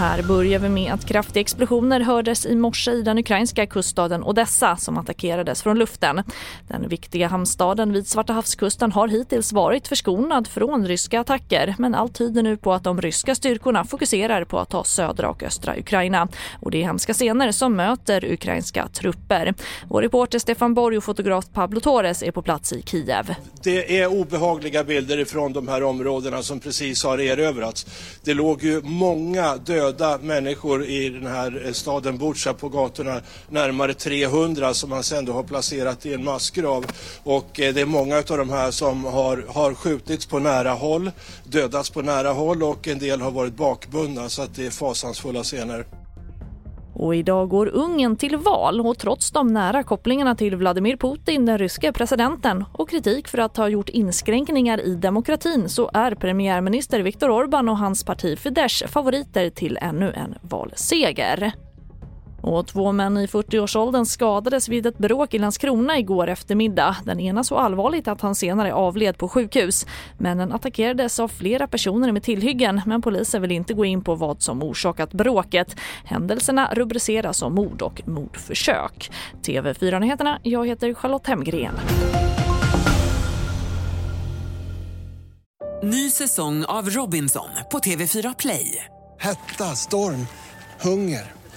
Här börjar vi med att kraftiga explosioner hördes i morse i den ukrainska kuststaden Odessa som attackerades från luften. Den viktiga hamnstaden vid Svarta havskusten har hittills varit förskonad från ryska attacker men allt tyder nu på att de ryska styrkorna fokuserar på att ta södra och östra Ukraina. Och det är hemska scener som möter ukrainska trupper. Vår reporter Stefan Borg och fotograf Pablo Torres är på plats i Kiev. Det är obehagliga bilder ifrån de här områdena som precis har erövrats. Det låg ju många döda människor i den här eh, staden Butja på gatorna, närmare 300 som man sen då har placerat i en massgrav. Och eh, det är många av de här som har, har skjutits på nära håll, dödats på nära håll och en del har varit bakbundna så att det är fasansfulla scener. Och idag går Ungern till val och trots de nära kopplingarna till Vladimir Putin, den ryske presidenten och kritik för att ha gjort inskränkningar i demokratin så är premiärminister Viktor Orbán och hans parti Fidesz favoriter till ännu en valseger. Och två män i 40-årsåldern skadades vid ett bråk i Landskrona igår eftermiddag. Den ena så allvarligt att han senare avled på sjukhus. Männen attackerades av flera personer med tillhyggen men polisen vill inte gå in på vad som orsakat bråket. Händelserna rubriceras som mord och mordförsök. TV4-nyheterna, jag heter Charlotte Hemgren. Ny säsong av Robinson på TV4 Play. Hetta, storm, hunger.